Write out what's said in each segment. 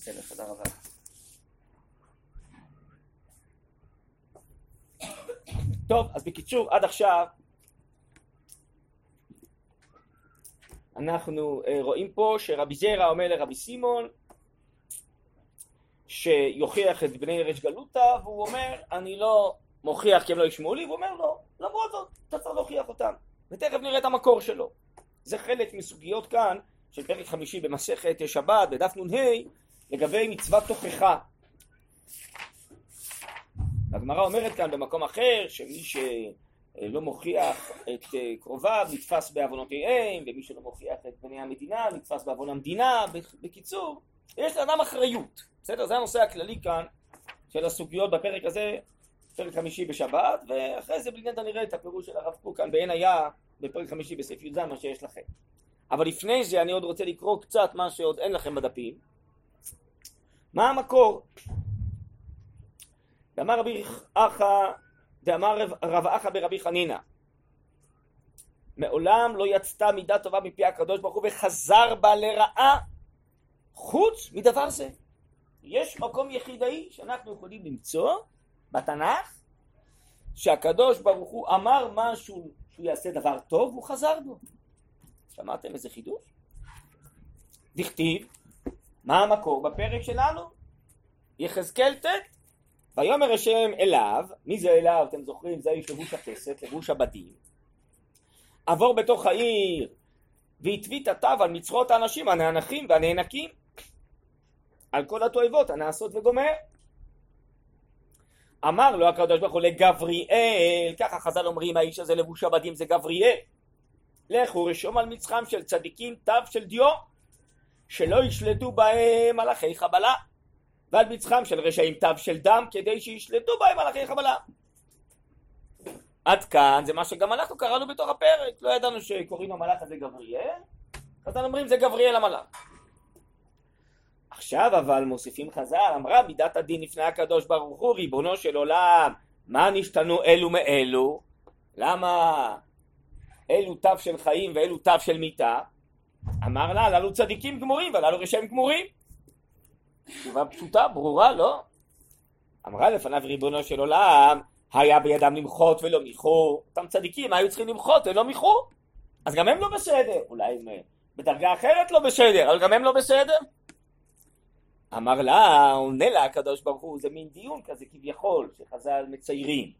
בסדר, תודה רבה. טוב, אז בקיצור, עד עכשיו אנחנו uh, רואים פה שרבי זרע אומר לרבי סימון שיוכיח את בני ריש גלותא והוא אומר אני לא מוכיח כי הם לא ישמעו לי והוא אומר לו למרות זאת אתה צריך להוכיח אותם ותכף נראה את המקור שלו זה חלק מסוגיות כאן של פרק חמישי במסכת שבת בדף נ"ה לגבי מצוות תוכחה. הגמרא אומרת כאן במקום אחר שמי שלא מוכיח את אה, קרוביו נתפס בעוונותיהם ומי שלא מוכיח את בני המדינה נתפס בעוון המדינה בקיצור יש לאדם אחריות. בסדר? זה הנושא הכללי כאן של הסוגיות בפרק הזה פרק חמישי בשבת ואחרי זה בלי נדע נראה את הפירוש של הרב קוק כאן בעין היה בפרק חמישי בסעיף י"ז מה שיש לכם. אבל לפני זה אני עוד רוצה לקרוא קצת מה שעוד אין לכם בדפים מה המקור ואמר רבי אחא, ואמר רב אחא ברבי חנינא מעולם לא יצתה מידה טובה מפי הקדוש ברוך הוא וחזר בה לרעה חוץ מדבר זה. יש מקום יחידאי שאנחנו יכולים למצוא בתנ"ך שהקדוש ברוך הוא אמר משהו שהוא יעשה דבר טוב והוא חזר בו. שמעתם איזה חידוש? דכתיב, מה המקור בפרק שלנו? יחזקאל ט' ויאמר השם אליו, מי זה אליו? אתם זוכרים? זה איש לבוש הכסת, לבוש הבדים. עבור בתוך העיר והתווית התו על מצרות האנשים הנאנחים והנאנקים על כל התועבות הנעשות וגומר. אמר לו הקדוש ברוך הוא לגבריאל, ככה חז"ל אומרים האיש הזה לבוש הבדים זה גבריאל. לכו רשום על מצחם של צדיקים תו של דיו שלא ישלטו בהם מלאכי חבלה ועל מצחם של רשעים תו של דם כדי שישלטו בהם מלאכי חבלה. עד כאן זה מה שגם אנחנו קראנו בתוך הפרק, לא ידענו שקוראים למלאך הזה גבריאל, אז אנחנו אומרים זה גבריאל המלאך. עכשיו אבל מוסיפים חז"ל, אמרה מידת הדין לפני הקדוש ברוך הוא, ריבונו של עולם, מה נשתנו אלו מאלו? למה אלו תו של חיים ואלו תו של מיתה? אמר לה, הללו צדיקים גמורים והללו רשעים גמורים. תשובה פשוטה, ברורה, לא? אמרה לפניו ריבונו של עולם, היה בידם למחות ולא מיחו. אותם צדיקים היו צריכים למחות ולא מיחו. אז גם הם לא בסדר. אולי הם אה, בדרגה אחרת לא בסדר, אבל גם הם לא בסדר. אמר לה, עונה לה הקדוש ברוך הוא, זה מין דיון כזה כביכול, שחז"ל מציירים.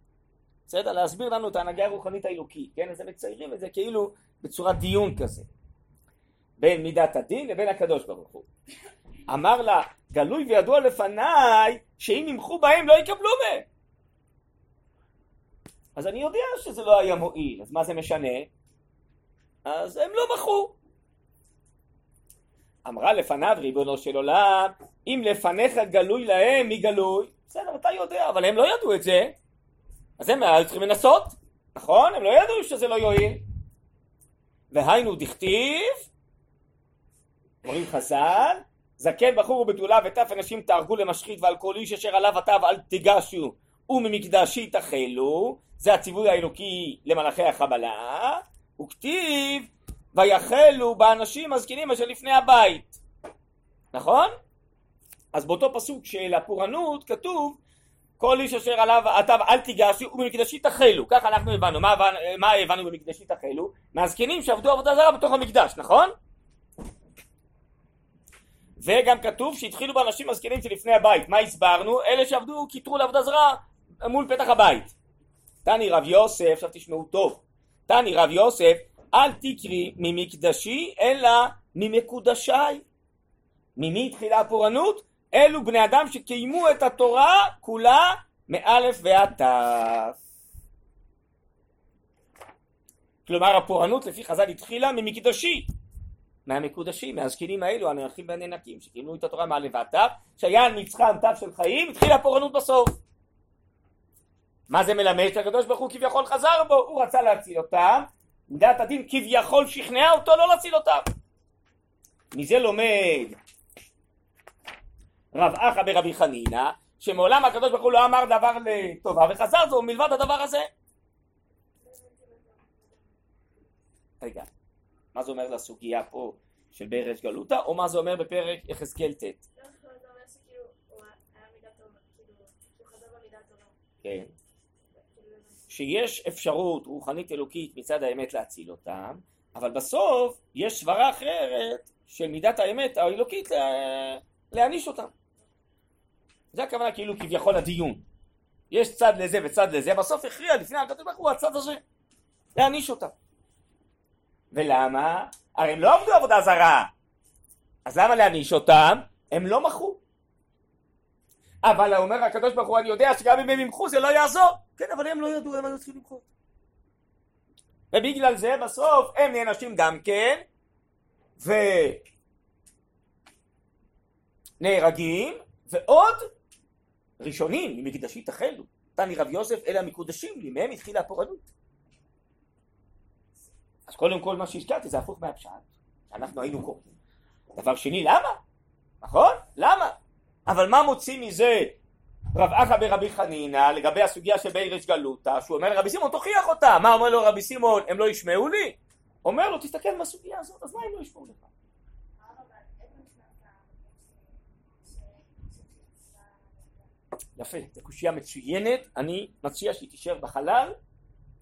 בסדר? להסביר לנו את ההנהגה הרוחנית האלוקית, כן? אז הם מציירים את זה כאילו בצורת דיון כזה. בין מידת הדין לבין הקדוש ברוך הוא. אמר לה, גלוי וידוע לפניי, שאם ימחו בהם לא יקבלו מהם. אז אני יודע שזה לא היה מועיל, אז מה זה משנה? אז הם לא מחו. אמרה לפניו ריבונו של עולם, אם לפניך גלוי להם, מי גלוי? בסדר, אתה יודע, אבל הם לא ידעו את זה. אז הם היו צריכים לנסות, נכון? הם לא ידעו שזה לא יועיל. והיינו דכתיב, אומרים חז"ל, זקן בחור ובתולה וטף אנשים תהרגו למשחית ועל כל איש אשר עליו עטב אל תיגשו וממקדשי תחלו זה הציווי האלוקי למלאכי החבלה וכתיב ויחלו באנשים הזקנים אשר לפני הבית נכון? אז באותו פסוק של הפורענות כתוב כל איש אשר עליו עטב אל תיגשו וממקדשי תחלו ככה אנחנו הבנו מה, מה הבנו במקדשי תחלו? מהזקנים שעבדו עבודה זרה בתוך המקדש נכון? וגם כתוב שהתחילו באנשים הזקנים שלפני הבית. מה הסברנו? אלה שעבדו, כיתרו לעבודה זרה מול פתח הבית. תני רב יוסף, עכשיו תשמעו טוב, תני רב יוסף, אל תקרי ממקדשי אלא ממקודשי. ממי התחילה הפורענות? אלו בני אדם שקיימו את התורה כולה מאלף ועד תף. כלומר הפורענות לפי חז"ל התחילה ממקדשי מהמקודשים, מהזקנים האלו, הנערכים והנאנקים, שקיבלו את התורה מעל ועד שהיה נצחם תו של חיים, התחילה הפורענות בסוף. מה זה מלמד? שהקדוש ברוך הוא כביכול חזר בו, הוא רצה להציל אותם, מידת הדין כביכול שכנעה אותו לא להציל אותם. מזה לומד רב אחא ברבי חנינא, שמעולם הקדוש ברוך הוא לא אמר דבר לטובה וחזר זו מלבד הדבר הזה. רגע, מה זה אומר לסוגיה פה של ברש גלותא, או מה זה אומר בפרק יחזקאל ט'. כן. שיש אפשרות רוחנית אלוקית מצד האמת להציל אותם, אבל בסוף יש סברה אחרת של מידת האמת האלוקית לה... להעניש אותם. זה הכוונה כאילו כביכול הדיון. יש צד לזה וצד לזה, בסוף הכריע לפני הקדוש ברוך הוא הצד הזה, להעניש אותם. ולמה? הרי הם לא עבדו עבודה זרה. אז למה להעניש אותם? הם לא מחו. אבל אומר הקדוש ברוך הוא, אני יודע שגם אם הם ימחו זה לא יעזור. כן, אבל הם לא ידעו, הם היו צריכים למחות. ובגלל זה בסוף הם נענשים גם כן, ונהרגים, ועוד ראשונים ממקדשי תחלו. תני רב יוסף, אלה המקודשים לי, התחילה הפורענות. אז קודם כל מה שהזכרתי זה הפוך מהפשט, אנחנו היינו קוראים. דבר שני, למה? נכון? למה? אבל מה מוציא מזה רב אחא ברבי חנינא לגבי הסוגיה של בירש גלותא, שהוא אומר לרבי סימון תוכיח אותה, מה אומר לו רבי סימון, הם לא ישמעו לי? אומר לו תסתכל מהסוגיה הזאת, אז מה הם לא ישמעו לך? יפה, זו קושייה מצוינת, אני מציע שהיא תישאר בחלל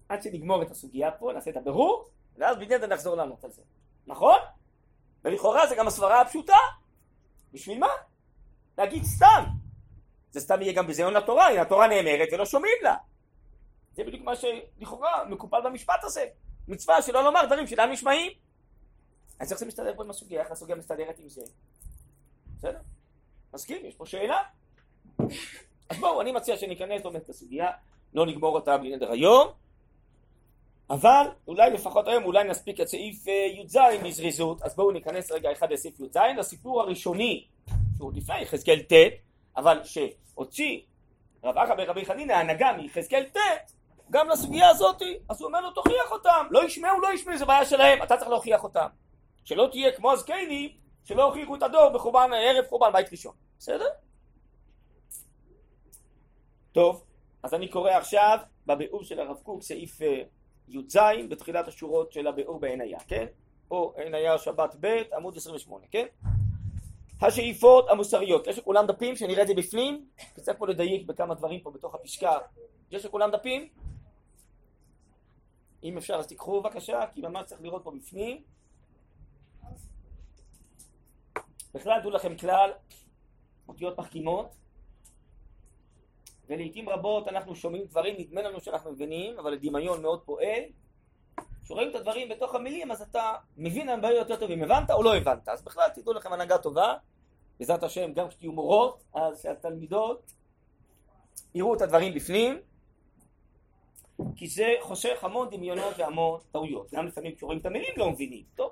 עד שנגמור את הסוגיה פה, נעשה את הבירור, ואז בדיוק נחזור לענות על זה, נכון? ולכאורה זה גם הסברה הפשוטה, בשביל מה? להגיד סתם, זה סתם יהיה גם ביזיון לתורה, אם התורה נאמרת ולא שומעים לה. זה בדיוק מה שלכאורה מקופל במשפט הזה. מצווה שלא לומר דברים שאינם נשמעים. אז איך זה מסתדר פה עם הסוגיה? איך הסוגיה מסתדרת עם זה? בסדר? מסכים? יש פה שאלה? אז בואו, אני מציע שניכנס באמת לסוגיה, לא נגמור אותה בלי נדר היום, אבל אולי לפחות היום אולי נספיק את סעיף אה, י"ז בזריזות, אז בואו ניכנס רגע אחד לסעיף י"ז, לסיפור הראשוני, שהוא לפני יחזקאל ט', אבל שהוציא רב אחא ברבי חנינא הנהגה מיחזקאל ט', גם לסוגיה הזאתי, אז הוא אומר לו תוכיח אותם, לא ישמעו, לא ישמעו, זה בעיה שלהם, אתה צריך להוכיח אותם. שלא תהיה כמו הזקני, שלא הוכיחו את הדור בחורבן, ערב חורבן בית ראשון, בסדר? טוב, אז אני קורא עכשיו בביאור של הרב קוק, סעיף אה, י"ז, בתחילת השורות של הביאור בעין היה, כן? או עין היה שבת ב', עמוד 28, כן? השאיפות המוסריות. יש לכולם דפים שנראה את זה בפנים? צריך פה לדייק בכמה דברים פה בתוך הפסקה. יש לכולם דפים? אם אפשר אז תיקחו בבקשה, כי ממש צריך לראות פה בפנים. בכלל דעו לכם כלל, אותיות מחכימות, ולעיתים רבות אנחנו שומעים דברים, נדמה לנו שאנחנו מבינים, אבל הדמיון מאוד פועל. כשרואים את הדברים בתוך המילים, אז אתה מבין הרבה יותר טוב אם הבנת או לא הבנת. אז בכלל תדעו לכם הנהגה טובה, בעזרת השם, גם כשתהיו מורות, אז שהתלמידות יראו את הדברים בפנים, כי זה חוסך המון דמיונות והמון טעויות. גם לפעמים כשרואים את המילים לא מבינים. טוב,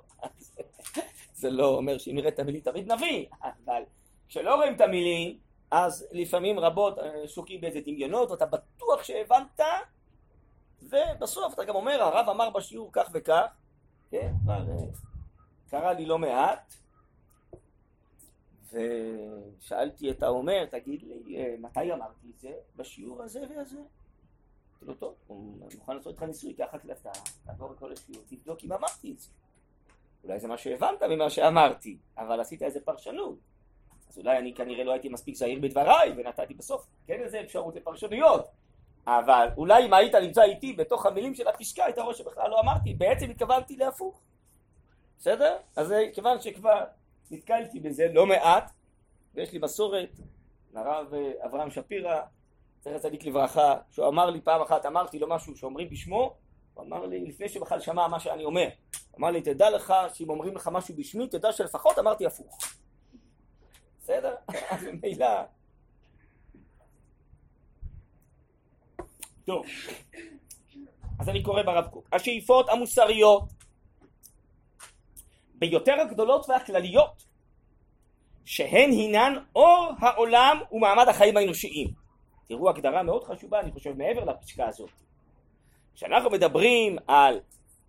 זה לא אומר שאם נראה את המילים תמיד נבין, אבל כשלא רואים את המילים, אז לפעמים רבות אה, שוקים באיזה דמיונות, ואתה בטוח שהבנת, ובסוף אתה גם אומר, הרב אמר בשיעור כך וכך, כן, כבר אה, קרה לי לא מעט, ושאלתי את האומר, תגיד לי, אה, מתי אמרתי את זה? בשיעור הזה והזה. אמרתי לו, טוב, הוא מוכן לעשות איתך ניסוי, קח הקלטה, תעבור את כל השיעור, תבדוק אם אמרתי את זה. אולי זה מה שהבנת ממה שאמרתי, אבל עשית איזה פרשנות. אז אולי אני כנראה לא הייתי מספיק זהיר בדבריי, ונתתי בסוף כן איזה אפשרות לפרשנויות. אבל אולי אם היית נמצא איתי בתוך המילים של הפסקה, היית רואה שבכלל לא אמרתי, בעצם התכוונתי להפוך. בסדר? אז כיוון שכבר נתקלתי בזה לא מעט, ויש לי מסורת, הרב אברהם שפירא, זכר צדיק לברכה, שהוא אמר לי פעם אחת, אמרתי לו משהו שאומרים בשמו, הוא אמר לי, לפני שבכלל שמע מה שאני אומר, אמר לי, תדע לך שאם אומרים לך משהו בשמי, תדע שלפחות אמרתי הפוך. בסדר? אז ממילא... טוב, אז אני קורא ברב קוק. השאיפות המוסריות ביותר הגדולות והכלליות שהן הינן אור העולם ומעמד החיים האנושיים. תראו הגדרה מאוד חשובה אני חושב מעבר לפסקה הזאת. כשאנחנו מדברים על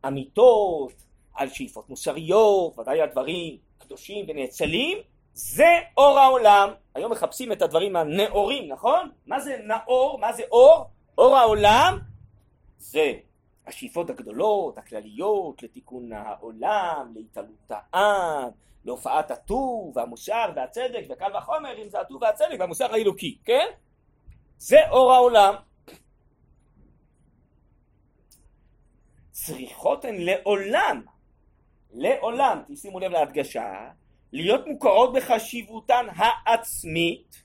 אמיתות, על שאיפות מוסריות, ודאי על דברים קדושים ונאצלים, זה אור העולם, היום מחפשים את הדברים הנאורים, נכון? מה זה נאור? מה זה אור? אור העולם זה השאיפות הגדולות, הכלליות, לתיקון העולם, להתעלות העם, להופעת הטוב והמוסר והצדק, וקל וחומר אם זה הטוב והצדק והמוסר האלוקי, כן? זה אור העולם. צריכות הן לעולם, לעולם, תשימו לב להדגשה, להיות מוכרות בחשיבותן העצמית,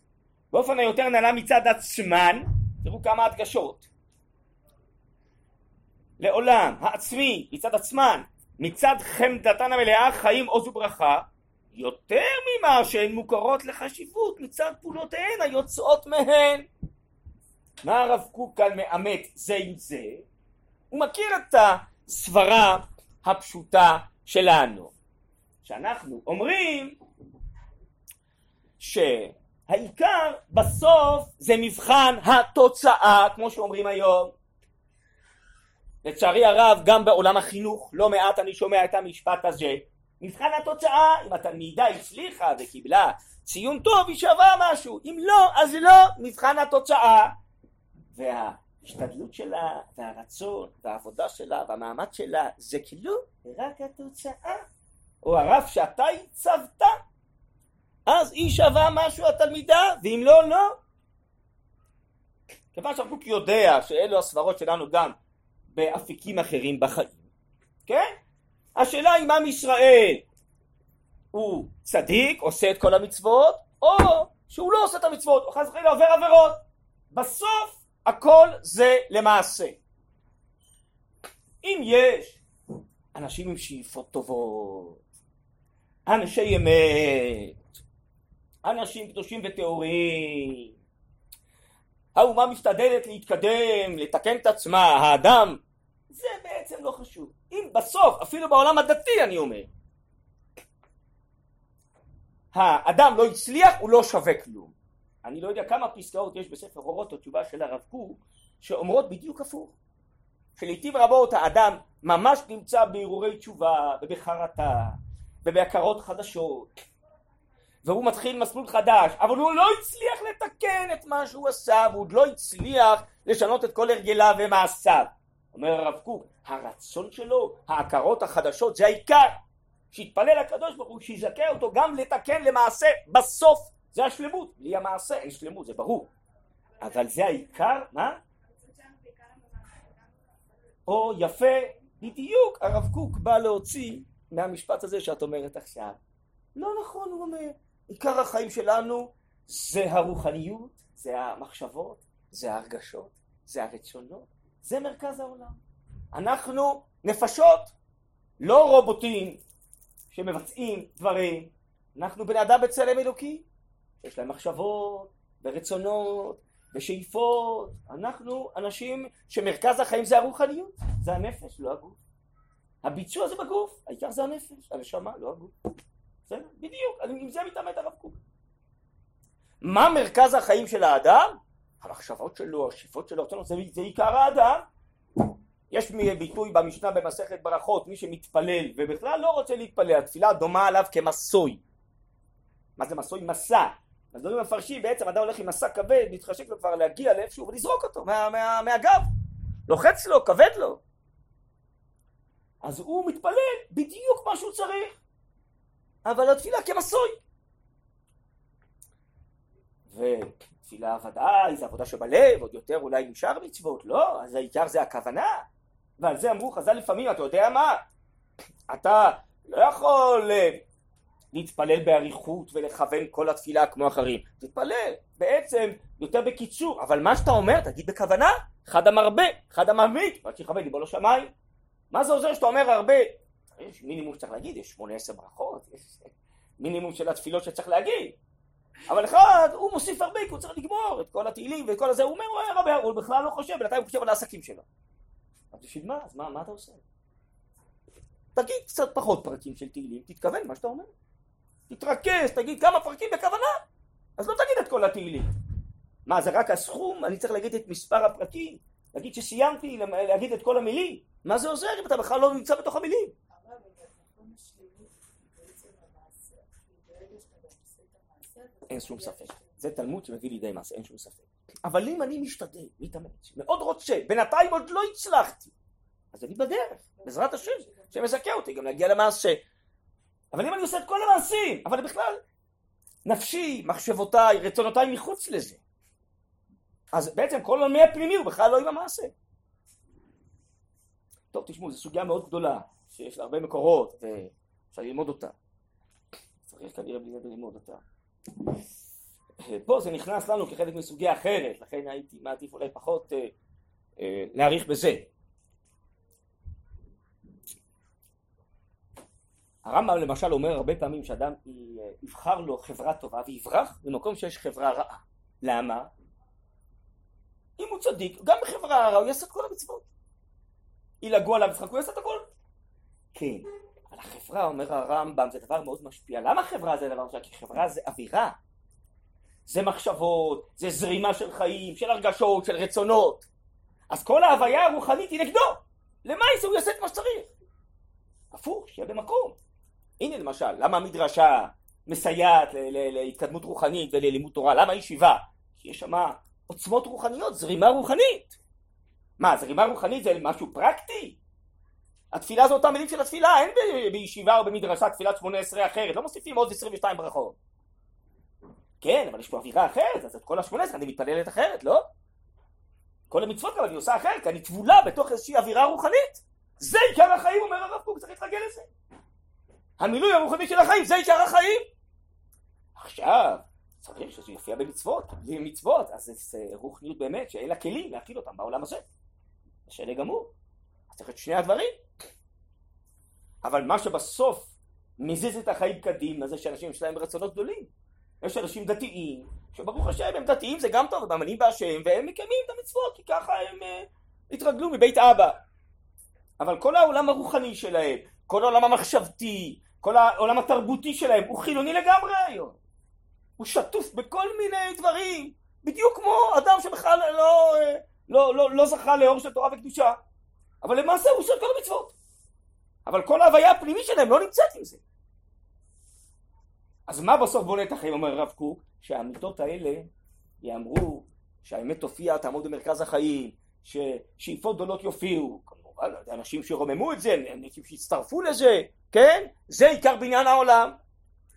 באופן היותר נעלה מצד עצמן, תראו כמה הדגשות, לעולם, העצמי, מצד עצמן, מצד חמדתן המלאה, חיים עוז וברכה, יותר ממה שהן מוכרות לחשיבות מצד פעולותיהן היוצאות מהן. מה הרב קוק כאן מאמת זה עם זה? הוא מכיר את הסברה הפשוטה שלנו, שאנחנו אומרים שהעיקר בסוף זה מבחן התוצאה, כמו שאומרים היום. לצערי הרב גם בעולם החינוך לא מעט אני שומע את המשפט הזה. מבחן התוצאה אם התלמידה הצליחה וקיבלה ציון טוב היא שווה משהו. אם לא אז לא מבחן התוצאה. וההשתדלות שלה והרצון והעבודה שלה והמאמץ שלה זה כאילו רק התוצאה או הרף שאתה הצבת אז היא שווה משהו התלמידה ואם לא לא כיוון שהחוק יודע שאלו הסברות שלנו גם באפיקים אחרים בחיים, כן? השאלה אם עם ישראל הוא צדיק, עושה את כל המצוות, או שהוא לא עושה את המצוות, או חס וחלילה עובר עבירות. בסוף הכל זה למעשה. אם יש אנשים עם שאיפות טובות, אנשי אמת, אנשים קדושים וטהורים, האומה משתדלת להתקדם, לתקן את עצמה, האדם, זה בעצם לא חשוב. אם בסוף, אפילו בעולם הדתי אני אומר, האדם לא הצליח, הוא לא שווה כלום. אני לא יודע כמה פסקאות יש בספר אורות או תשובה של הרב קוק שאומרות בדיוק הפוך. שלעיתים רבות האדם ממש נמצא בהרהורי תשובה ובחרטה ובהכרות חדשות והוא מתחיל מסלול חדש, אבל הוא לא הצליח לתקן את מה שהוא עשה, והוא עוד לא הצליח לשנות את כל הרגליו ומעשיו. אומר הרב קוק, הרצון שלו, ההכרות החדשות, זה העיקר. שיתפלל לקדוש ברוך הוא, שיזכה אותו גם לתקן למעשה בסוף. זה השלמות. בלי המעשה אין שלמות, זה ברור. אבל זה העיקר, מה? או יפה, בדיוק הרב קוק בא להוציא מהמשפט הזה שאת אומרת עכשיו. לא נכון, הוא אומר. עיקר החיים שלנו זה הרוחניות, זה המחשבות, זה ההרגשות, זה הרצונות, זה מרכז העולם. אנחנו נפשות, לא רובוטים שמבצעים דברים, אנחנו בני אדם בצלם אלוקי, יש להם מחשבות ורצונות ושאיפות, אנחנו אנשים שמרכז החיים זה הרוחניות, זה הנפש, לא הגוף. הביצוע זה בגוף, העיקר זה הנפש, הנשמה, לא הגוף. בסדר? בדיוק, עם זה מתעמת הרב קוק. מה מרכז החיים של האדם? המחשבות שלו, השאיפות שלו, זה, זה עיקר האדם. יש ביטוי במשנה במסכת ברכות, מי שמתפלל ובכלל לא רוצה להתפלל, התפילה דומה עליו כמסוי. מה זה מסוי? מסע. אז דברים מפרשים, בעצם אדם הולך עם מסע כבד, מתחשק לו כבר להגיע לאיפשהו ולזרוק אותו מה, מה, מהגב. לוחץ לו, כבד לו. אז הוא מתפלל בדיוק מה שהוא צריך. אבל התפילה כמסוי. ותפילה ודאי זה עבודה שבלב, עוד יותר אולי נשאר מצוות, לא, אז העיקר זה הכוונה. ועל זה אמרו חז"ל לפעמים, אתה יודע מה? אתה לא יכול אה, להתפלל באריכות ולכוון כל התפילה כמו אחרים. תתפלל, בעצם, יותר בקיצור, אבל מה שאתה אומר, תגיד בכוונה, חד המרבה, חד הממית, רק שיכבד ליבו לשמיים. מה זה עוזר שאתה אומר הרבה? יש מינימום שצריך להגיד, יש שמונה עשר ברכות, יש מינימום של התפילות שצריך להגיד. אבל אחד, הוא מוסיף הרבה, כי הוא צריך לגמור את כל התהילים ואת כל הזה, הוא אומר, הוא היה רבי, הוא בכלל לא חושב, בינתיים הוא חושב על העסקים שלו. אז בשביל מה? אז מה, מה אתה עושה? תגיד קצת פחות פרקים של תהילים, תתכוון מה שאתה אומר. תתרכז, תגיד כמה פרקים בכוונה, אז לא תגיד את כל התהילים. מה, זה רק הסכום? אני צריך להגיד את מספר הפרקים? להגיד שסיימתי להגיד את כל המילים? מה זה עוזר אם אתה בכלל לא נמצא בתוך המילים? אין שום ספק. זה תלמוד שמביא לידי מעשה, אין שום ספק. אבל אם אני משתדל, מתאמץ, מאוד רוצה, בינתיים עוד לא הצלחתי, אז אני בדרך, בעזרת השם, שמזכה אותי גם להגיע למעשה. אבל אם אני עושה את כל המעשים, אבל בכלל, נפשי, מחשבותיי, רצונותיי מחוץ לזה, אז בעצם כל עולמי הפנימי הוא בכלל לא עם המעשה. טוב, תשמעו, זו סוגיה מאוד גדולה, שיש לה הרבה מקורות, ואפשר ללמוד אותה. צריך כנראה בלי נדר ללמוד אותה. פה זה נכנס לנו כחלק מסוגיה אחרת, לכן הייתי מעדיף אולי פחות אה, אה, להעריך בזה. הרמב"ם למשל אומר הרבה פעמים שאדם יבחר לו חברה טובה ויברח במקום שיש חברה רעה. למה? אם הוא צדיק, גם בחברה רעה הוא יעשה את כל המצוות. ילגו עליו יצחק, הוא יעשה את הכל. כן, אבל החברה, אומר הרמב"ם, זה דבר מאוד משפיע. למה חברה זה דבר משפיע? כי חברה זה אווירה. זה מחשבות, זה זרימה של חיים, של הרגשות, של רצונות. אז כל ההוויה הרוחנית היא נגדו. למה הוא יעשה את מה שצריך? הפוך, שיהיה במקום. הנה למשל, למה המדרשה מסייעת להתקדמות רוחנית וללימוד תורה? למה ישיבה? כי יש שם עוצמות רוחניות, זרימה רוחנית. מה, זרימה רוחנית זה משהו פרקטי? התפילה זה אותם מילים של התפילה, אין בישיבה או במדרשה תפילת שמונה עשרה אחרת, לא מוסיפים עוד עשרים ושתיים ברכות. כן, אבל יש פה אווירה אחרת, אז את כל השמונה עשרה אני מתפללת אחרת, לא? כל המצוות גם אני עושה אחרת, כי אני טבולה בתוך איזושהי אווירה רוחנית. זה עיקר החיים, אומר הרב קוק, צריך להתרגל לזה. המילוי הרוחני של החיים, זה עיקר החיים. עכשיו, צריך שזה יופיע במצוות, בלי מצוות, אז זה רוחניות באמת שאין לה כלים להכיל אותם בעולם הזה. בסדר גמור. אז צריך את שני הדברים. אבל מה שבסוף מזיז את החיים קדימה זה שאנשים יש להם רצונות גדולים. יש אנשים דתיים, שברוך השם הם דתיים זה גם טוב, הם מאמינים בהשם והם מקיימים את המצוות כי ככה הם uh, התרגלו מבית אבא. אבל כל העולם הרוחני שלהם, כל העולם המחשבתי, כל העולם התרבותי שלהם הוא חילוני לגמרי היום. הוא שטוף בכל מיני דברים, בדיוק כמו אדם שבכלל לא, לא, לא, לא זכה לאור של תורה וקדושה. אבל למעשה הוא עושה את כל המצוות. אבל כל ההוויה הפנימית שלהם לא נמצאת עם זה. אז מה בסוף בונה את החיים, אומר הרב קוק? שהאמיתות האלה יאמרו שהאמת תופיע, תעמוד במרכז החיים, ששאיפות גדולות יופיעו. כמובן, אנשים שרוממו את זה, אנשים שהצטרפו לזה, כן? זה עיקר בניין העולם.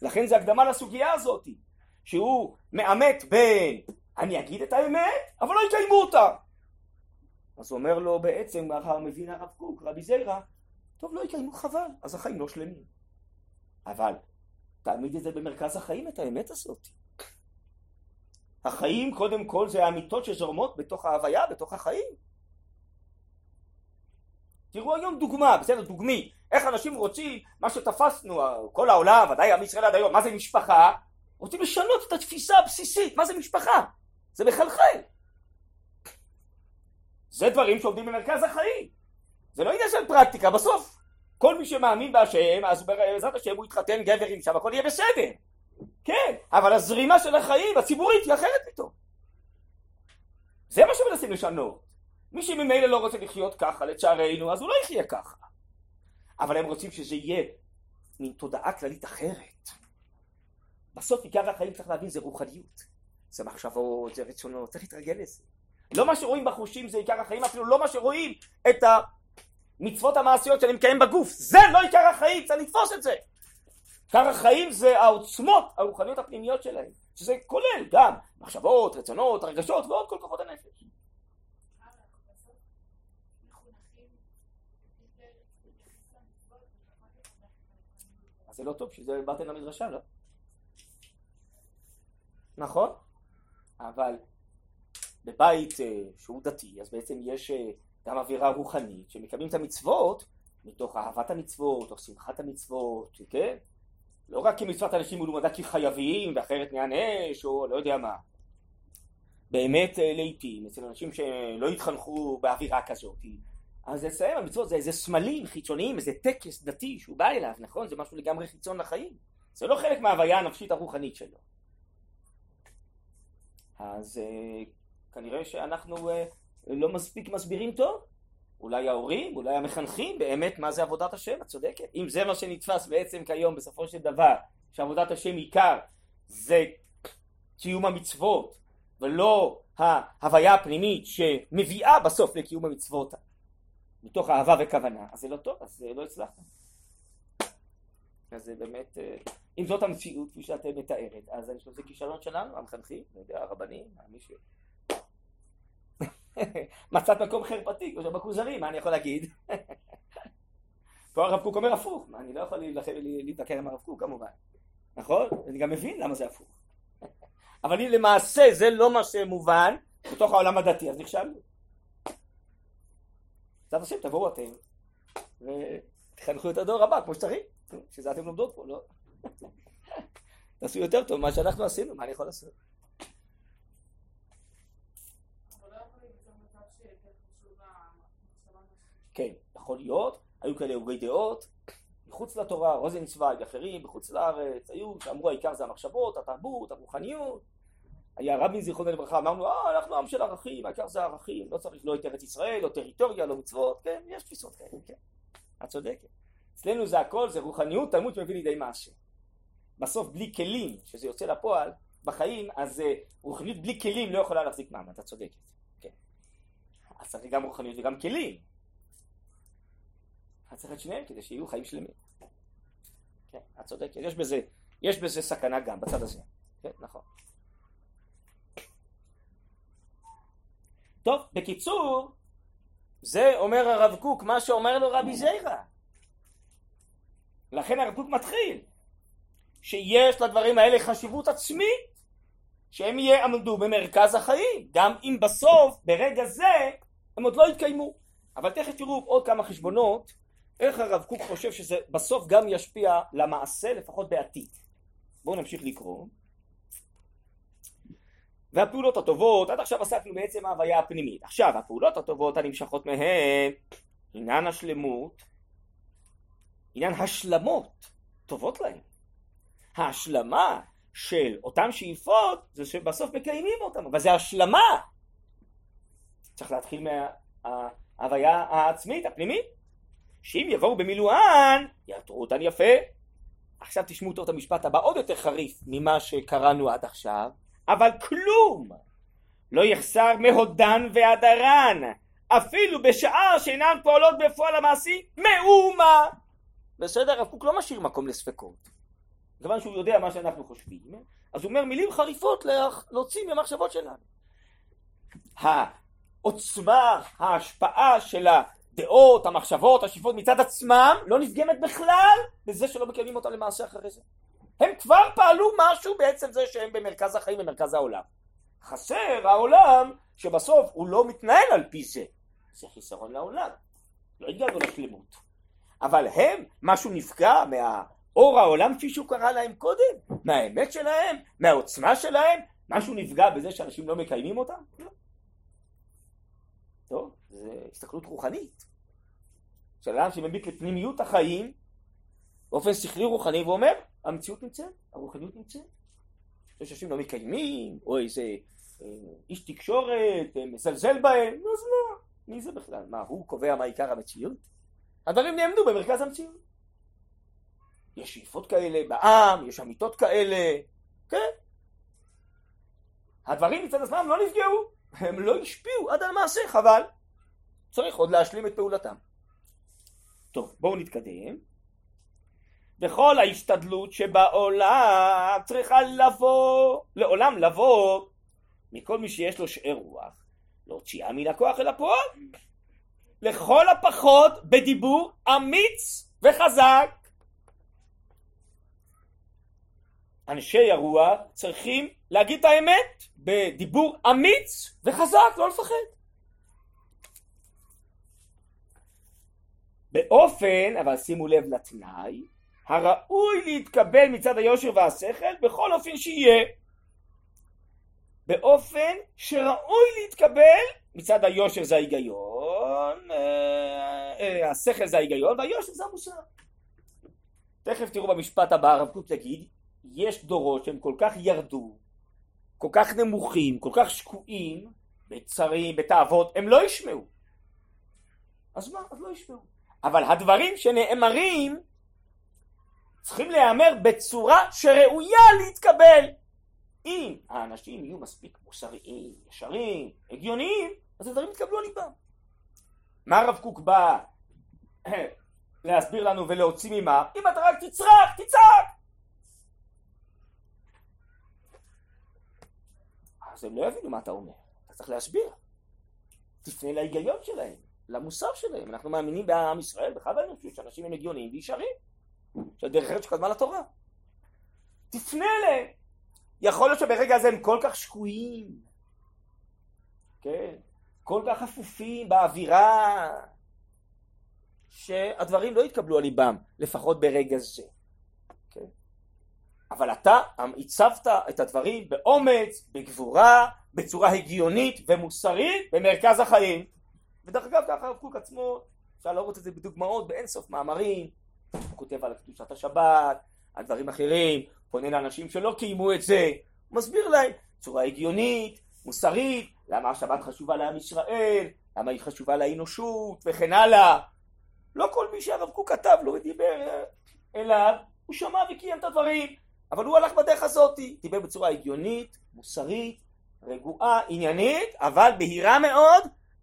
לכן זה הקדמה לסוגיה הזאת, שהוא מאמת בין אני אגיד את האמת, אבל לא יקיימו אותה. אז אומר לו בעצם, מבין הרב קוק, רבי זיירא, טוב, לא יקיימו חבל, אז החיים לא שלמים. אבל תעמיד את זה במרכז החיים, את האמת הזאת. החיים, קודם כל, זה האמיתות שזורמות בתוך ההוויה, בתוך החיים. תראו היום דוגמה, בסדר, דוגמי, איך אנשים רוצים, מה שתפסנו, כל העולם, ודאי עם ישראל עד היום, מה זה משפחה? רוצים לשנות את התפיסה הבסיסית, מה זה משפחה? זה מחלחל. זה דברים שעומדים במרכז החיים. זה לא עניין של פרקטיקה, בסוף כל מי שמאמין בהשם, אז בעזרת השם הוא יתחתן גבר עם שם, הכל יהיה בסדר. כן, אבל הזרימה של החיים הציבורית היא אחרת פתאום. זה מה שמנסים לשנות. מי שממילא לא רוצה לחיות ככה, לצערנו, אז הוא לא יחיה ככה. אבל הם רוצים שזה יהיה מין תודעה כללית אחרת. בסוף עיקר החיים צריך להבין זה רוחניות. זה מחשבות, זה רצונות, צריך להתרגל לזה. לא מה שרואים בחושים זה עיקר החיים, אפילו לא מה שרואים את המצוות המעשיות שאני מקיים בגוף. זה לא עיקר החיים, צריך לתפוס את זה. עיקר החיים זה העוצמות הרוחניות הפנימיות שלהם, שזה כולל גם מחשבות, רצונות, הרגשות ועוד כל כוחות הנפש. זה לא טוב, שזה באתם למדרשה, לא? נכון? אבל בבית אה, שהוא דתי, אז בעצם יש אה, גם אווירה רוחנית, שמקבלים את המצוות מתוך אהבת המצוות, או שמחת המצוות, כן? לא רק כמצוות אנשים מלומדה כי חייבים, ואחרת נענש, או לא יודע מה. באמת אה, לעיתים, אצל אנשים שלא התחנכו באווירה כזאת, אז לסיים המצוות זה איזה סמלים חיצוניים, איזה טקס דתי שהוא בא אליו, נכון? זה משהו לגמרי חיצון לחיים. זה לא חלק מההוויה הנפשית הרוחנית שלו. אז כנראה שאנחנו uh, לא מספיק מסבירים טוב. אולי ההורים, אולי המחנכים, באמת מה זה עבודת השם, את צודקת. אם זה מה שנתפס בעצם כיום בסופו של דבר, שעבודת השם עיקר זה קיום המצוות, ולא ההוויה הפנימית שמביאה בסוף לקיום המצוות מתוך אהבה וכוונה, אז זה לא טוב, אז לא הצלחנו. אז זה באמת, אה, אם זאת המציאות כפי שאתם מתארת, אז אני חושב שזה כישלון שלנו, המחנכים, לא יודע, הרבנים, מי ש... מצאת מקום חרפתי, כמו שבכוזרי, מה אני יכול להגיד? פה הרב קוק אומר הפוך, מה, אני לא יכול להתווכח עם הרב קוק כמובן, נכון? אני גם מבין למה זה הפוך. אבל אם למעשה זה לא מה שמובן בתוך העולם הדתי, אז נכשלנו. אז עושים, תבואו אתם ותחנכו את הדור הבא כמו שצריך, שזה אתם לומדות פה, לא? תעשו יותר טוב ממה שאנחנו עשינו, מה אני יכול לעשות? כן, יכול להיות, היו כאלה הוגי דעות, מחוץ לתורה, רוזנצוויג, אחרים, בחוץ לארץ, היו שאמרו העיקר זה המחשבות, התרבות, הרוחניות. היה רבין זיכרונו לברכה, אמרנו, אה, אנחנו עם של ערכים, העיקר זה ערכים, לא צריך לא את ארץ ישראל, לא טריטוריה, לא מצוות, כן, יש תפיסות כאלה, כן, את צודקת. אצלנו זה הכל, זה רוחניות, תלמוד שמביא לידי מעשה. בסוף בלי כלים, שזה יוצא לפועל, בחיים, אז אה, רוחניות בלי כלים לא יכולה להחזיק מעמד, את צודקת. כן. אז צריך גם רוחניות וגם כלים. אז צריך את שניהם כדי שיהיו חיים שלמים. כן, את צודקת, יש בזה, יש בזה סכנה גם בצד הזה. כן, נכון. טוב, בקיצור, זה אומר הרב קוק, מה שאומר לו רבי זיירה. לכן הרב קוק מתחיל, שיש לדברים האלה חשיבות עצמית, שהם יעמדו במרכז החיים, גם אם בסוף, ברגע זה, הם עוד לא יתקיימו. אבל תכף תראו עוד כמה חשבונות איך הרב קוק חושב שזה בסוף גם ישפיע למעשה, לפחות בעתיד. בואו נמשיך לקרוא. והפעולות הטובות, עד עכשיו עסקנו בעצם ההוויה הפנימית. עכשיו, הפעולות הטובות הנמשכות מהן, עניין השלמות, עניין השלמות טובות להן. ההשלמה של אותן שאיפות זה שבסוף מקיימים אותן, אבל זה השלמה. צריך להתחיל מההוויה העצמית, הפנימית. שאם יבואו במילואן, יעטרו אותן יפה. עכשיו תשמעו טוב את המשפט הבא, עוד יותר חריף ממה שקראנו עד עכשיו, אבל כלום לא יחסר מהודן והדרן, אפילו בשעה שאינן פועלות בפועל המעשי, מאומה. בסדר? הרב קוק לא משאיר מקום לספקות. כיוון שהוא יודע מה שאנחנו חושבים, אז הוא אומר מילים חריפות להוציא מהמחשבות שלנו. העוצמה, ההשפעה של הדעות, המחשבות, השאיפות מצד עצמם לא נפגמת בכלל בזה שלא מקיימים אותם למעשה אחרי זה. הם כבר פעלו משהו בעצם זה שהם במרכז החיים, במרכז העולם. חסר העולם שבסוף הוא לא מתנהל על פי זה. זה חיסרון לעולם. לא הגענו לשלמות. אבל הם, משהו נפגע מהאור העולם כפי שהוא קרא להם קודם, מהאמת שלהם, מהעוצמה שלהם, משהו נפגע בזה שאנשים לא מקיימים אותם? לא. טוב, זה הסתכלות רוחנית. של אדם שמביט לפנימיות החיים באופן שכלי רוחני ואומר, המציאות נמצאת, הרוחניות נמצאת. יש אנשים לא מקיימים, או איזה אה, איש תקשורת אה, מזלזל בהם, אז לא, מי זה בכלל? מה, הוא קובע מה עיקר המציאות? הדברים נעמדו במרכז המציאות. יש שאיפות כאלה בעם, יש אמיתות כאלה, כן. הדברים מצד עצמם לא נפגעו, הם לא השפיעו עד על מעשה, חבל. צריך עוד להשלים את פעולתם. טוב, בואו נתקדם. וכל ההשתדלות שבעולם צריכה לבוא, לעולם לבוא מכל מי שיש לו שאר רוח, להוציאה מן הכוח אל הפועל. לכל הפחות בדיבור אמיץ וחזק. אנשי הרוח צריכים להגיד את האמת בדיבור אמיץ וחזק, לא לפחד. באופן, אבל שימו לב לתנאי, הראוי להתקבל מצד היושר והשכל בכל אופן שיהיה. באופן שראוי להתקבל מצד היושר זה ההיגיון, אה, אה, השכל זה ההיגיון והיושר זה המוסר. תכף תראו במשפט הבא הרב קוק יגיד, יש דורות שהם כל כך ירדו, כל כך נמוכים, כל כך שקועים, בצרים, בתאוות, הם לא ישמעו. אז מה? אז לא ישמעו. אבל הדברים שנאמרים צריכים להיאמר בצורה שראויה להתקבל. אם האנשים יהיו מספיק מוסריים, ישרים, הגיוניים, אז הדברים יתקבלו על ליבם. מה הרב קוק בא להסביר לנו ולהוציא ממה? אם אתה רק תצרח, תצעק! אז הם לא יבינו מה אתה אומר, אתה צריך להסביר. תפנה להיגיון שלהם, למוסר שלהם. אנחנו מאמינים בעם ישראל, בכלל האנושות, שאנשים הם הגיוניים וישרים. שהדרך אחרת שקדמה לתורה. תפנה אליהם. יכול להיות שברגע הזה הם כל כך שקועים, כן? כל כך אפופים באווירה, שהדברים לא יתקבלו על ליבם, לפחות ברגע זה. כן? אבל אתה הצבת את הדברים באומץ, בגבורה, בצורה הגיונית ומוסרית במרכז החיים. ודרך אגב ככה הרב קוק עצמו, אפשר לראות את זה בדוגמאות באינסוף מאמרים, הוא כותב על קדושת השבת, על דברים אחרים, פונה לאנשים שלא קיימו את זה, הוא מסביר להם בצורה הגיונית, מוסרית, למה השבת חשובה לעם ישראל, למה היא חשובה לאנושות וכן הלאה. לא כל מי שהרב קוק כתב לו ודיבר אליו, הוא שמע וקיים את הדברים, אבל הוא הלך בדרך הזאת, דיבר בצורה הגיונית, מוסרית, רגועה, עניינית, אבל בהירה מאוד,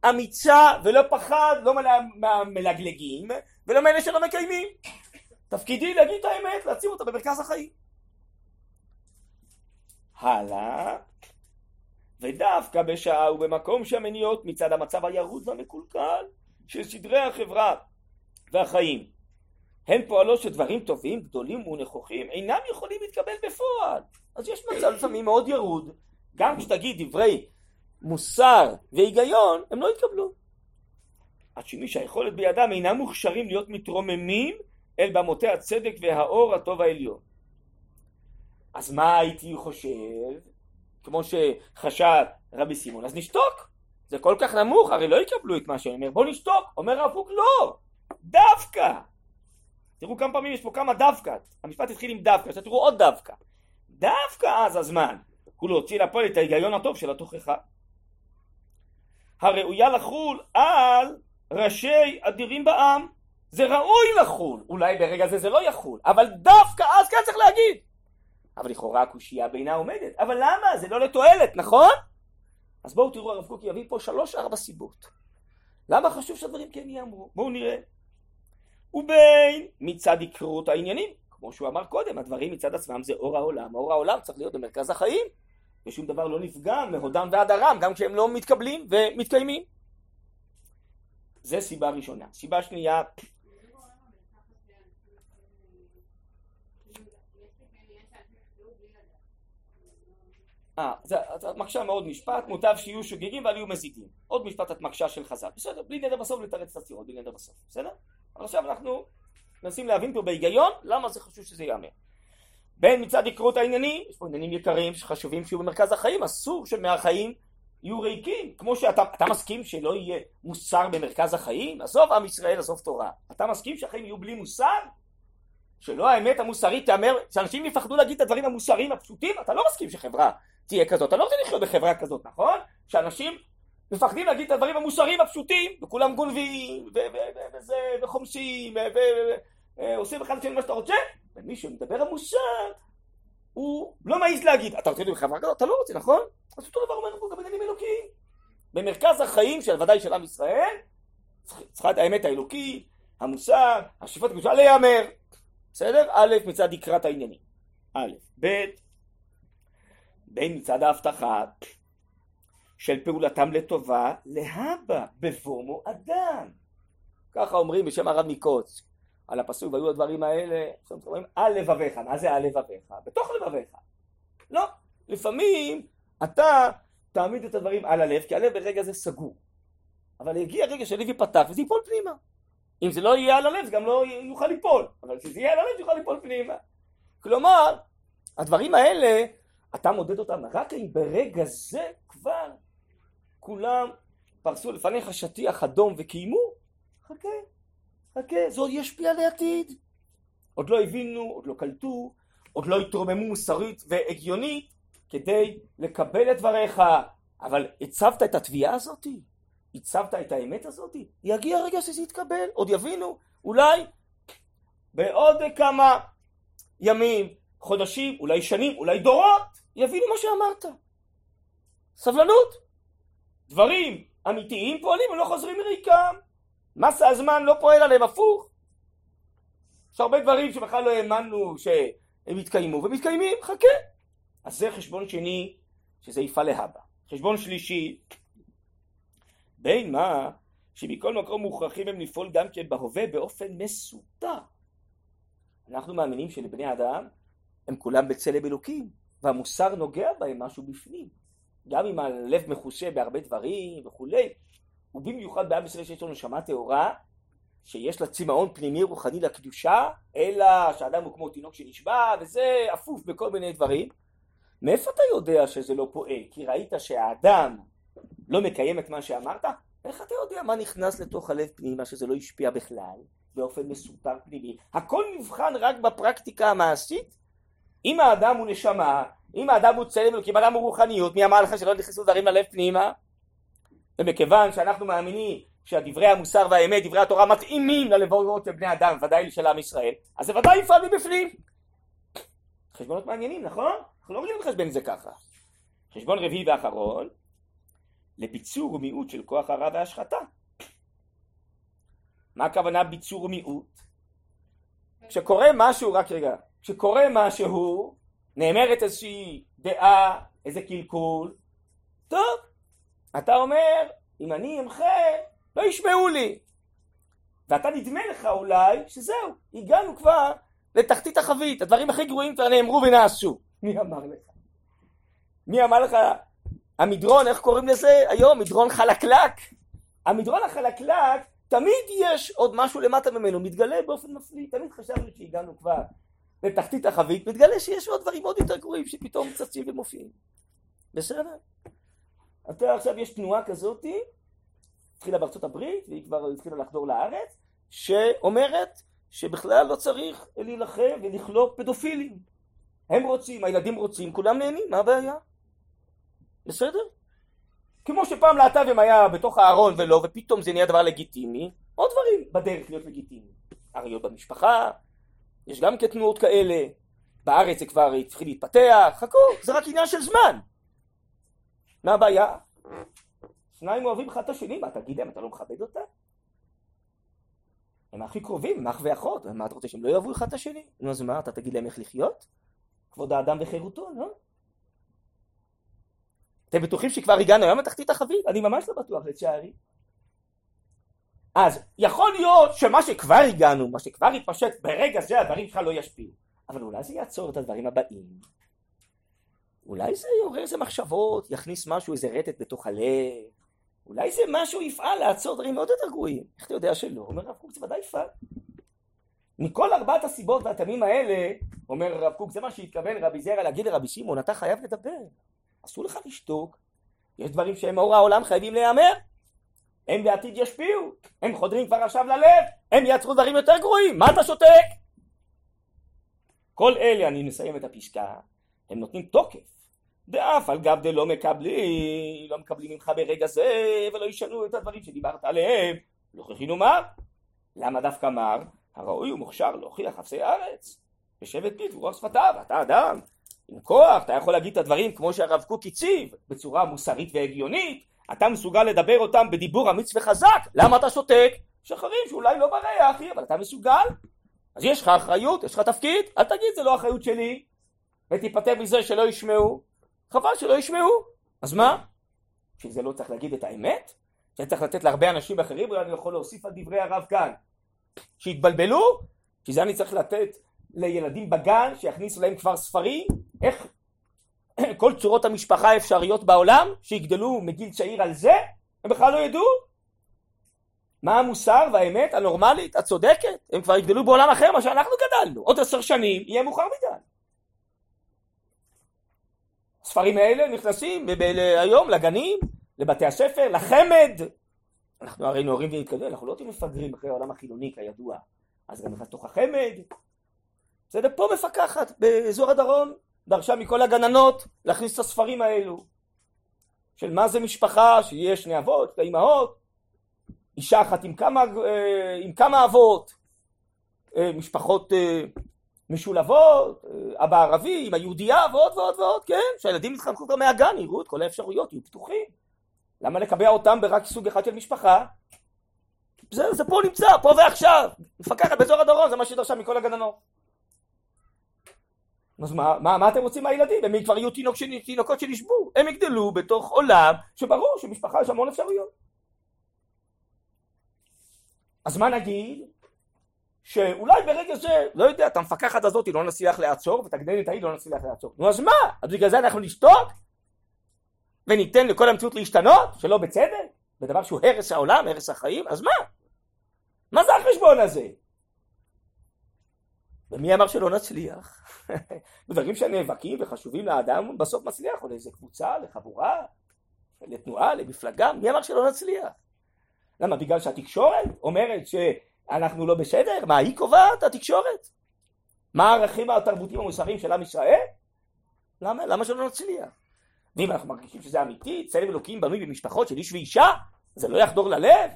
אמיצה ולא פחד, לא מהמלגלגים ולא מאלה שלא מקיימים. תפקידי להגיד את האמת, להציב אותה במרכז החיים. הלאה, ודווקא בשעה ובמקום שהמניעות מצד המצב הירוד והמקולקל של סדרי החברה והחיים הן פועלות שדברים טובים, גדולים ונכוחים אינם יכולים להתקבל בפועל. אז יש מצב לפעמים מאוד ירוד, גם כשתגיד דברי מוסר והיגיון, הם לא יתקבלו. עד שמי שהיכולת בידם אינם מוכשרים להיות מתרוממים אל במותי הצדק והאור הטוב העליון. אז מה הייתי חושב? כמו שחשב רבי סימון, אז נשתוק. זה כל כך נמוך, הרי לא יקבלו את מה שאני אומר. בוא נשתוק. אומר הרב קוק, לא. דווקא. תראו כמה פעמים יש פה כמה דווקא. המשפט התחיל עם דווקא, עכשיו תראו עוד דווקא. דווקא אז הזמן הוא להוציא לפועל את ההיגיון הטוב של התוכחה. הראויה לחול על ראשי אדירים בעם. זה ראוי לחול. אולי ברגע זה זה לא יחול, אבל דווקא אז כן צריך להגיד. אבל לכאורה הקושייה בינה עומדת. אבל למה? זה לא לתועלת, נכון? אז בואו תראו הרב קוק יביא פה שלוש ארבע סיבות. למה חשוב שהדברים כן ייאמרו? בואו נראה. ובין מצד עקרות העניינים, כמו שהוא אמר קודם, הדברים מצד עצמם זה אור העולם. אור העולם צריך להיות במרכז החיים, ושום דבר לא נפגע מהודם ועד ארם, גם כשהם לא מתקבלים ומתקיימים. זה סיבה ראשונה. סיבה שנייה, אה, את מקשה מאוד משפט, מוטב שיהיו שוגגים ואל יהיו מזיקים. עוד משפט את מקשה של חז"ל. בסדר, בלי נדר בסוף לתרץ את הציונות, בלי נדר בסוף, בסדר? אבל עכשיו אנחנו מנסים להבין פה בהיגיון למה זה חשוב שזה ייאמר. בין מצד יקרות העניינים, יש פה עניינים יקרים שחשובים שיהיו במרכז החיים, אסור שמהחיים יהיו ריקים. כמו שאתה מסכים שלא יהיה מוסר במרכז החיים? עזוב עם ישראל, עזוב תורה. אתה מסכים שהחיים יהיו בלי מוסר? שלא האמת המוסרית תאמר, שאנשים יפחדו להגיד את הדברים המוסריים הפשוטים? אתה לא מסכים שחברה תהיה כזאת. אתה לא רוצה לחיות בחברה כזאת, נכון? שאנשים מפחדים להגיד את הדברים המוסריים הפשוטים, וכולם גונבים, וזה, וחומסים, ועושים אחד לשני מה שאתה רוצה, ומי שמדבר מוסר, הוא לא מעז להגיד, אתה רוצה להיות בחברה כזאת? אתה לא רוצה, נכון? אז אותו דבר אומר פה גם בעניינים אלוקיים. במרכז החיים של ודאי של עם ישראל, צריכה את האמת האלוקית, המוסר, השפט הקדושה להיאמר. בסדר? א', מצד יקרת העניינים. א', ב', בין מצד ההבטחה של פעולתם לטובה להבא בבומו אדם. ככה אומרים בשם הרב מקוץ על הפסוק והיו הדברים האלה, אומרים על לבביך, מה זה על לבביך? בתוך לבביך. לא, לפעמים אתה תעמיד את הדברים על הלב, כי הלב ברגע זה סגור. אבל יגיע רגע שהלב ייפתח וזה ייפול פנימה. אם זה לא יהיה על הלב זה גם לא יוכל ליפול, אבל כשזה יהיה על הלב זה יוכל ליפול פנימה. כלומר, הדברים האלה אתה מודד אותם רק אם ברגע זה כבר כולם פרסו לפניך שטיח אדום וקיימו, חכה, חכה, זה עוד ישפיע לעתיד. עוד לא הבינו, עוד לא קלטו, עוד לא התרוממו מוסרית והגיונית כדי לקבל את דבריך, אבל הצבת את התביעה הזאתי, הצבת את האמת הזאתי, יגיע הרגע שזה יתקבל, עוד יבינו, אולי בעוד כמה ימים, חודשים, אולי שנים, אולי דורות, יבינו מה שאמרת. סבלנות. דברים אמיתיים פועלים ולא חוזרים מריקם. מסה הזמן לא פועל עליהם הפוך. יש הרבה דברים שבכלל לא האמנו שהם יתקיימו, ומתקיימים, חכה. אז זה חשבון שני, שזה יפעל להבא. חשבון שלישי, בין מה שמכל מקום מוכרחים הם לפעול גם כן בהווה באופן מסודר. אנחנו מאמינים שלבני אדם הם כולם בצלם אלוקים, והמוסר נוגע בהם משהו בפנים. גם אם הלב מכוסה בהרבה דברים וכולי, ובמיוחד בעם ישראל שיש לנו נשמה טהורה, שיש לה צמאון פנימי רוחני לקדושה, אלא שאדם הוא כמו תינוק שנשבע, וזה אפוף בכל מיני דברים. מאיפה אתה יודע שזה לא פועל? כי ראית שהאדם לא מקיים את מה שאמרת? איך אתה יודע מה נכנס לתוך הלב פנימה, שזה לא השפיע בכלל, באופן מסותר פנימי? הכל נבחן רק בפרקטיקה המעשית. אם האדם הוא נשמה, אם האדם הוא צלם אלוקים, האדם הוא רוחניות, מי אמר לך שלא נכנסו דברים ללב פנימה? ומכיוון שאנחנו מאמינים שהדברי המוסר והאמת, דברי התורה מתאימים ללבבות של בני אדם, ודאי של עם ישראל, אז זה ודאי יפעל מבפנים. חשבונות מעניינים, נכון? אנחנו לא רגילים לחשבן את זה ככה. חשבון רביעי ואחרון, לביצור ומיעוט של כוח הרע וההשחתה. מה הכוונה ביצור ומיעוט? כשקורה משהו, רק רגע, כשקורה משהו, נאמרת איזושהי דעה, איזה קלקול, טוב, אתה אומר, אם אני אמחה, לא ישמעו לי. ואתה נדמה לך אולי שזהו, הגענו כבר לתחתית החבית, הדברים הכי גרועים כבר נאמרו ונעשו. מי אמר לך? מי אמר לך? המדרון, איך קוראים לזה היום? מדרון חלקלק. המדרון החלקלק, תמיד יש עוד משהו למטה ממנו, מתגלה באופן מפליא. תמיד חשבנו שהגענו כבר לתחתית החבית, מתגלה שיש עוד דברים עוד יותר גרועים שפתאום צצים ומופיעים. בסדר? אתה עכשיו יש תנועה כזאתי, התחילה בארצות הברית, והיא כבר התחילה לחדור לארץ, שאומרת שבכלל לא צריך להילחם ולכלוא פדופילים. הם רוצים, הילדים רוצים, כולם נהנים, מה הבעיה? בסדר? כמו שפעם להט"בים היה בתוך הארון ולא, ופתאום זה נהיה דבר לגיטימי, עוד דברים בדרך להיות לגיטימי. אריות במשפחה, יש גם כתנועות כאלה, בארץ זה כבר התחיל להתפתח, חכו, זה רק עניין של זמן. מה הבעיה? שניים אוהבים אחד את השני, מה תגיד להם, אתה לא מכבד אותם? הם הכי קרובים, הם אח ואחות, מה אתה רוצה שהם לא יאהבו אחד את השני? נו אז מה, אתה תגיד להם איך לחיות? כבוד האדם וחירותו, לא? אתם בטוחים שכבר הגענו היום לתחתית החבית? אני ממש לא בטוח לצערי. אז יכול להיות שמה שכבר הגענו, מה שכבר התפשט, ברגע זה הדברים שלך לא ישפיעו. אבל אולי זה יעצור את הדברים הבאים. אולי זה יעורר איזה מחשבות, יכניס משהו, איזה רטט בתוך הלב. אולי זה משהו יפעל לעצור דברים מאוד יותר גרועים. איך אתה יודע שלא? אומר הרב קוק זה ודאי יפעל. מכל ארבעת הסיבות והטעמים האלה, אומר הרב קוק, זה מה שהתכוון רבי זרע להגיד לרבי שמעון, אתה חייב לדבר. אסור לך לשתוק. יש דברים שהם אור העולם חייבים להיאמר. הם בעתיד ישפיעו, הם חודרים כבר עכשיו ללב, הם יצרו דברים יותר גרועים, מה אתה שותק? כל אלה, אני מסיים את הפסקה, הם נותנים תוקף. ואף על גב דלא מקבלים, לא מקבלים ממך ברגע זה, ולא ישנו את הדברים שדיברת עליהם. לא יכולים מר. למה דווקא מר? הראוי ומוכשר להוכיח אפסי הארץ. בשבט פיו ורוח שפתיו, אתה אדם. עם כוח, אתה יכול להגיד את הדברים כמו שהרב קוק הציב, בצורה מוסרית והגיונית, אתה מסוגל לדבר אותם בדיבור אמיץ וחזק, למה אתה שותק? יש אחרים שאולי לא בריא אחי, אבל אתה מסוגל. אז יש לך אחריות, יש לך תפקיד, אל תגיד זה לא אחריות שלי, ותיפטר מזה שלא ישמעו, חבל שלא ישמעו. אז מה? שזה לא צריך להגיד את האמת? שאני צריך לתת להרבה אנשים אחרים, אולי אני יכול להוסיף על דברי הרב כאן, שהתבלבלו? כי זה אני צריך לתת לילדים בגן, שיכניסו להם כבר ספרים, איך כל צורות המשפחה האפשריות בעולם, שיגדלו מגיל צעיר על זה, הם בכלל לא ידעו. מה המוסר והאמת הנורמלית, הצודקת, הם כבר יגדלו בעולם אחר מה שאנחנו גדלנו. עוד עשר שנים יהיה מאוחר מדי. הספרים האלה נכנסים היום לגנים, לבתי הספר, לחמד. אנחנו הרי נוהרים ונתקדם, אנחנו לא תהיו מפגרים אחרי העולם החילוני כידוע. אז גם לתוך החמד. בסדר, פה מפקחת באזור הדרום, דרשה מכל הגננות להכניס את הספרים האלו של מה זה משפחה, שיש שני אבות, שתי אמהות, אישה אחת עם כמה, אה, עם כמה אבות, אה, משפחות אה, משולבות, אבא ערבי עם היהודייה ועוד ועוד ועוד, כן, שהילדים יתחנכו כבר מהגן, יראו את כל האפשרויות, יהיו פתוחים. למה לקבע אותם ברק סוג אחד של משפחה? זה, זה פה נמצא, פה ועכשיו. מפקחת באזור הדרום, זה מה שדרשה מכל הגננות. אז מה, מה, מה אתם רוצים מהילדים? הם כבר יהיו תינוק, תינוקות שנשבו. הם יגדלו בתוך עולם שברור שמשפחה יש המון אפשרויות. אז מה נגיד? שאולי ברגע זה, לא יודע, את המפקחת הזאת לא נצליח לעצור, ואת הגננת ההיא לא נצליח לעצור. נו אז מה? אז בגלל זה אנחנו נשתוק? וניתן לכל המציאות להשתנות? שלא בצדק? בדבר שהוא הרס העולם, הרס החיים? אז מה? מה זה החשבון הזה? ומי אמר שלא נצליח? דברים שנאבקים וחשובים לאדם, בסוף מצליח, או לאיזה קבוצה, לחבורה, לתנועה, למפלגה, מי אמר שלא נצליח? למה? בגלל שהתקשורת אומרת שאנחנו לא בסדר? מה, היא קובעת, התקשורת? מה הערכים התרבותיים המוסריים של עם ישראל? למה? למה שלא נצליח? ואם אנחנו מרגישים שזה אמיתי, צלם אלוקים בנוי במשפחות של איש ואישה, זה לא יחדור ללב?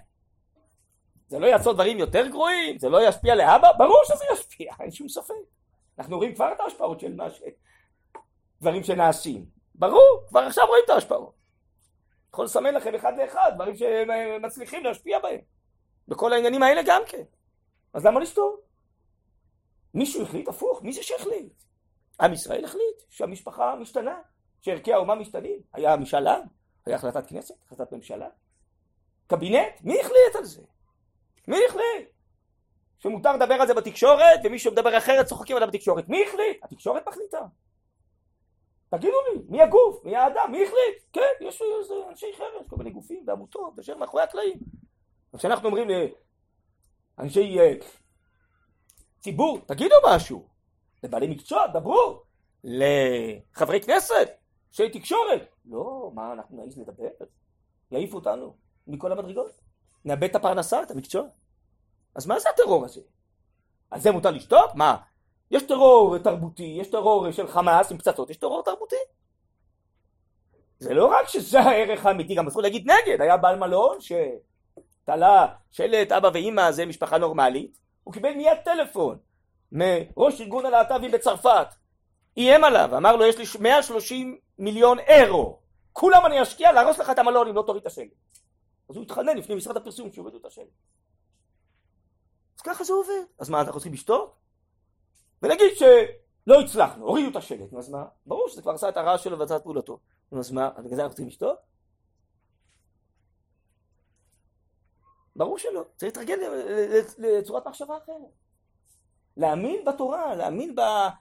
זה לא יעצור דברים יותר גרועים? זה לא ישפיע לאבא? ברור שזה ישפיע, אין שום ספק. אנחנו רואים כבר את ההשפעות של מה ש... דברים שנעשים. ברור, כבר עכשיו רואים את ההשפעות. יכול לסמן לכם אחד לאחד דברים שמצליחים להשפיע בהם. בכל העניינים האלה גם כן. אז למה לשתות? מישהו החליט הפוך, מי זה שהחליט? עם ישראל החליט שהמשפחה משתנה, שערכי האומה משתנים. היה משאל עם, היה החלטת כנסת, החלטת ממשלה. קבינט, מי החליט על זה? מי החליט? שמותר לדבר על זה בתקשורת ומי שמדבר אחרת צוחקים עליו בתקשורת. מי החליט? התקשורת מחליטה. תגידו לי, מי הגוף? מי האדם? מי החליט? כן, יש איזה אנשי חרש, כל מיני גופים ועמותות, אשר מאחורי הקלעים. כשאנחנו אומרים לאנשי אה, ציבור, תגידו משהו. לבעלי מקצוע, דברו. לחברי כנסת, אנשי תקשורת. לא, מה, אנחנו נעיז לדבר? יעיפו אותנו מכל המדרגות. נאבד את הפרנסה, את המקצוע. אז מה זה הטרור הזה? על זה מותר לשתוק? מה? יש טרור תרבותי, יש טרור של חמאס עם פצצות, יש טרור תרבותי. זה לא רק שזה הערך האמיתי, גם אסור להגיד נגד. היה בעל מלון שתלה שלט אבא ואימא זה משפחה נורמלית, הוא קיבל מיד טלפון מראש ארגון הלהט"בים בצרפת, איים עליו, אמר לו יש לי 130 מיליון אירו, כולם אני אשקיע להרוס לך את המלון אם לא תוריד את השלט. אז הוא התחנן לפני משרד הפרסום שיורידו את השלט. אז ככה זה עובד. אז מה, אנחנו צריכים לשתוק? ונגיד שלא הצלחנו, הורידו את השלט, נו אז מה? ברור שזה כבר עשה את הרעש שלו ועשה את פעולתו. נו אז מה, בגלל זה אנחנו צריכים לשתוק? ברור שלא, צריך להתרגל לצורת מחשבה אחרת. להאמין בתורה, להאמין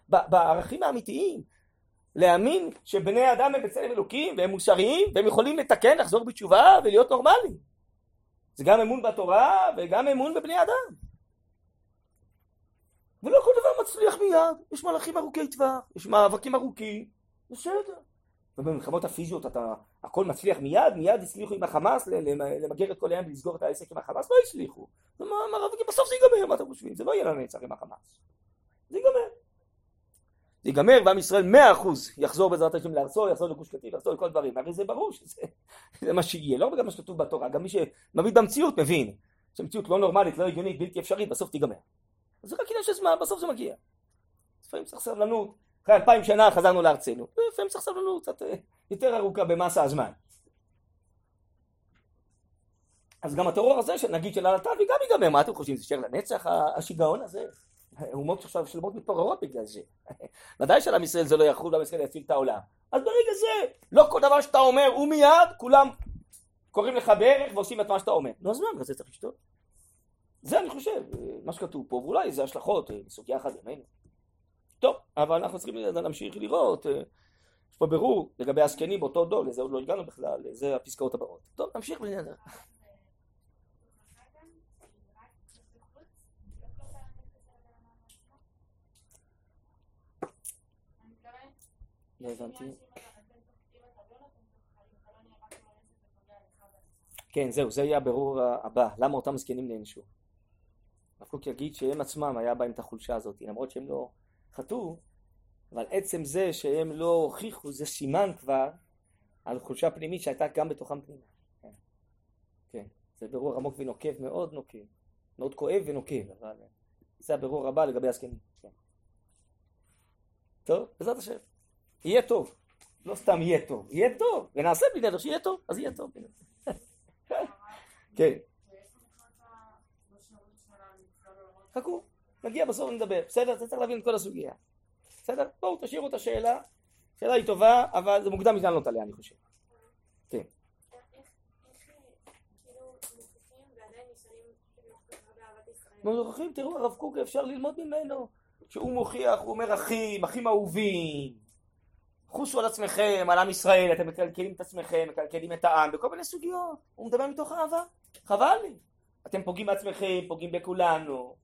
בערכים האמיתיים, להאמין שבני אדם הם בצלם אלוקים והם מוסריים והם יכולים לתקן, לחזור בתשובה ולהיות נורמליים. זה גם אמון בתורה וגם אמון בבני אדם. ולא כל דבר מצליח מיד, יש מהלכים ארוכי טווח, יש מאבקים ארוכים, בסדר. ובמלחמות הפיזיות אתה, הכל מצליח מיד, מיד הצליחו עם החמאס למגר את כל העניין ולסגור את העסק עם החמאס, לא הצליחו. בסוף זה ייגמר, מה אתם חושבים? זה לא יהיה לנצח עם החמאס. זה ייגמר. זה ייגמר ועם ישראל מאה אחוז יחזור בעזרת השם לארצו, יחזור לגוש קטיף, יחזור לכל דברים. הרי זה ברור שזה מה שיהיה, לא בגלל מה שכתוב בתורה, גם מי שמבין במציאות מבין שמציאות לא נורמלית, לא הגיונית, בלתי אפשרית, בסוף תיגמר. זה רק עניין של זמן, בסוף זה מגיע. לפעמים צריך סבלנות, אחרי אלפיים שנה חזרנו לארצנו, לפעמים צריך סבלנות קצת אה, יותר ארוכה במסה הזמן. אז גם הטרור הזה, נגיד של הלהט"בי, גם ייגמר, מה אתם חושבים, זה יישאר לנצח השיגעון הזה? אומות עכשיו שלמות מתפוררות בגלל זה. ודאי שלעם ישראל זה לא יחול, לעם ישראל יציל את העולם. אז ברגע זה, לא כל דבר שאתה אומר הוא מיד, כולם קוראים לך בערך ועושים את מה שאתה אומר. נו אז מה, בגלל זה צריך לשתות. זה אני חושב, מה שכתוב פה, ואולי זה השלכות בסוגיה אחת ימינו. טוב, אבל אנחנו צריכים להמשיך לראות, יש פה ברור לגבי הזקנים באותו דור, לזה עוד לא הגענו בכלל, זה הפסקאות הבאות. טוב, נמשיך בעניין הזה. לא הבנתי. כן, זהו, זה יהיה הבירור הבא, למה אותם זקנים נענשו. הרב קוק יגיד שהם עצמם היה בהם את החולשה הזאת, למרות שהם לא חטאו, אבל עצם זה שהם לא הוכיחו זה סימן כבר על חולשה פנימית שהייתה גם בתוכם פנימה. כן, כן. זה בירור עמוק ונוקב, מאוד נוקב, מאוד כואב ונוקב, אבל זה הבירור הבא לגבי הזקנים. כן. טוב, בעזרת השם. יהיה טוב. לא סתם יהיה טוב, יהיה טוב, ונעשה בלי נדר שיהיה טוב, אז יהיה טוב. כן. חכו, נגיע בסוף ונדבר, בסדר? אתה צריך להבין את כל הסוגיה. בסדר? בואו תשאירו את השאלה, השאלה היא טובה, אבל זה מוקדם לענות עליה, אני חושב. כן. מוכיחים, תראו, הרב קוק אפשר ללמוד ממנו, שהוא מוכיח, הוא אומר אחים, אחים אהובים, חוסו על עצמכם, על עם ישראל, אתם מקלקלים את עצמכם, מקלקלים את העם, בכל מיני סוגיות, הוא מדבר מתוך אהבה, חבל לי, אתם פוגעים בעצמכם, פוגעים בכולנו,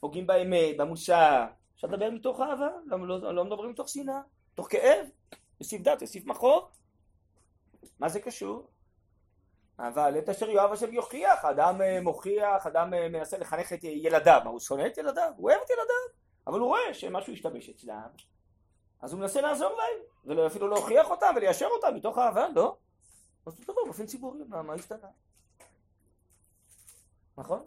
פוגעים באמת, במוסר, אפשר לדבר מתוך אהבה, לא, לא, לא מדברים מתוך שנאה, מתוך כאב, יוסיף דת, יוסיף מחור, מה זה קשור? אבל את אשר יואב השם יוכיח, אדם אה, מוכיח, אדם אה, מנסה לחנך את ילדיו, מה הוא שונא את ילדיו? הוא אוהב את ילדיו, אבל הוא רואה שמשהו השתבש אצלם, אז הוא מנסה לעזור להם, ואפילו להוכיח אותם וליישר אותם מתוך אהבה, לא? אז אותו דבר באופן ציבורי, מה השתנה? נכון?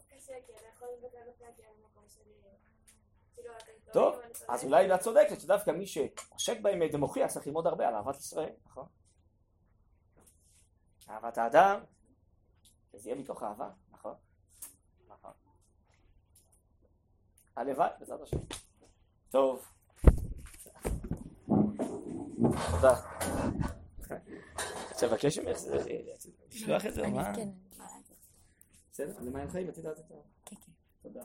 טוב, אז אולי את צודקת, שדווקא מי שעושק באמת ומוכיח צריך ללמוד הרבה על אהבת ישראל, נכון? אהבת האדם, זה יהיה מתוך אהבה, נכון? נכון. הלוואי, בעזרת השם. טוב. תודה. רוצה לבקש ממך, לשלוח את זה, מה? כן. בסדר, למען חיים, את יודעת את זה. כן, כן. תודה.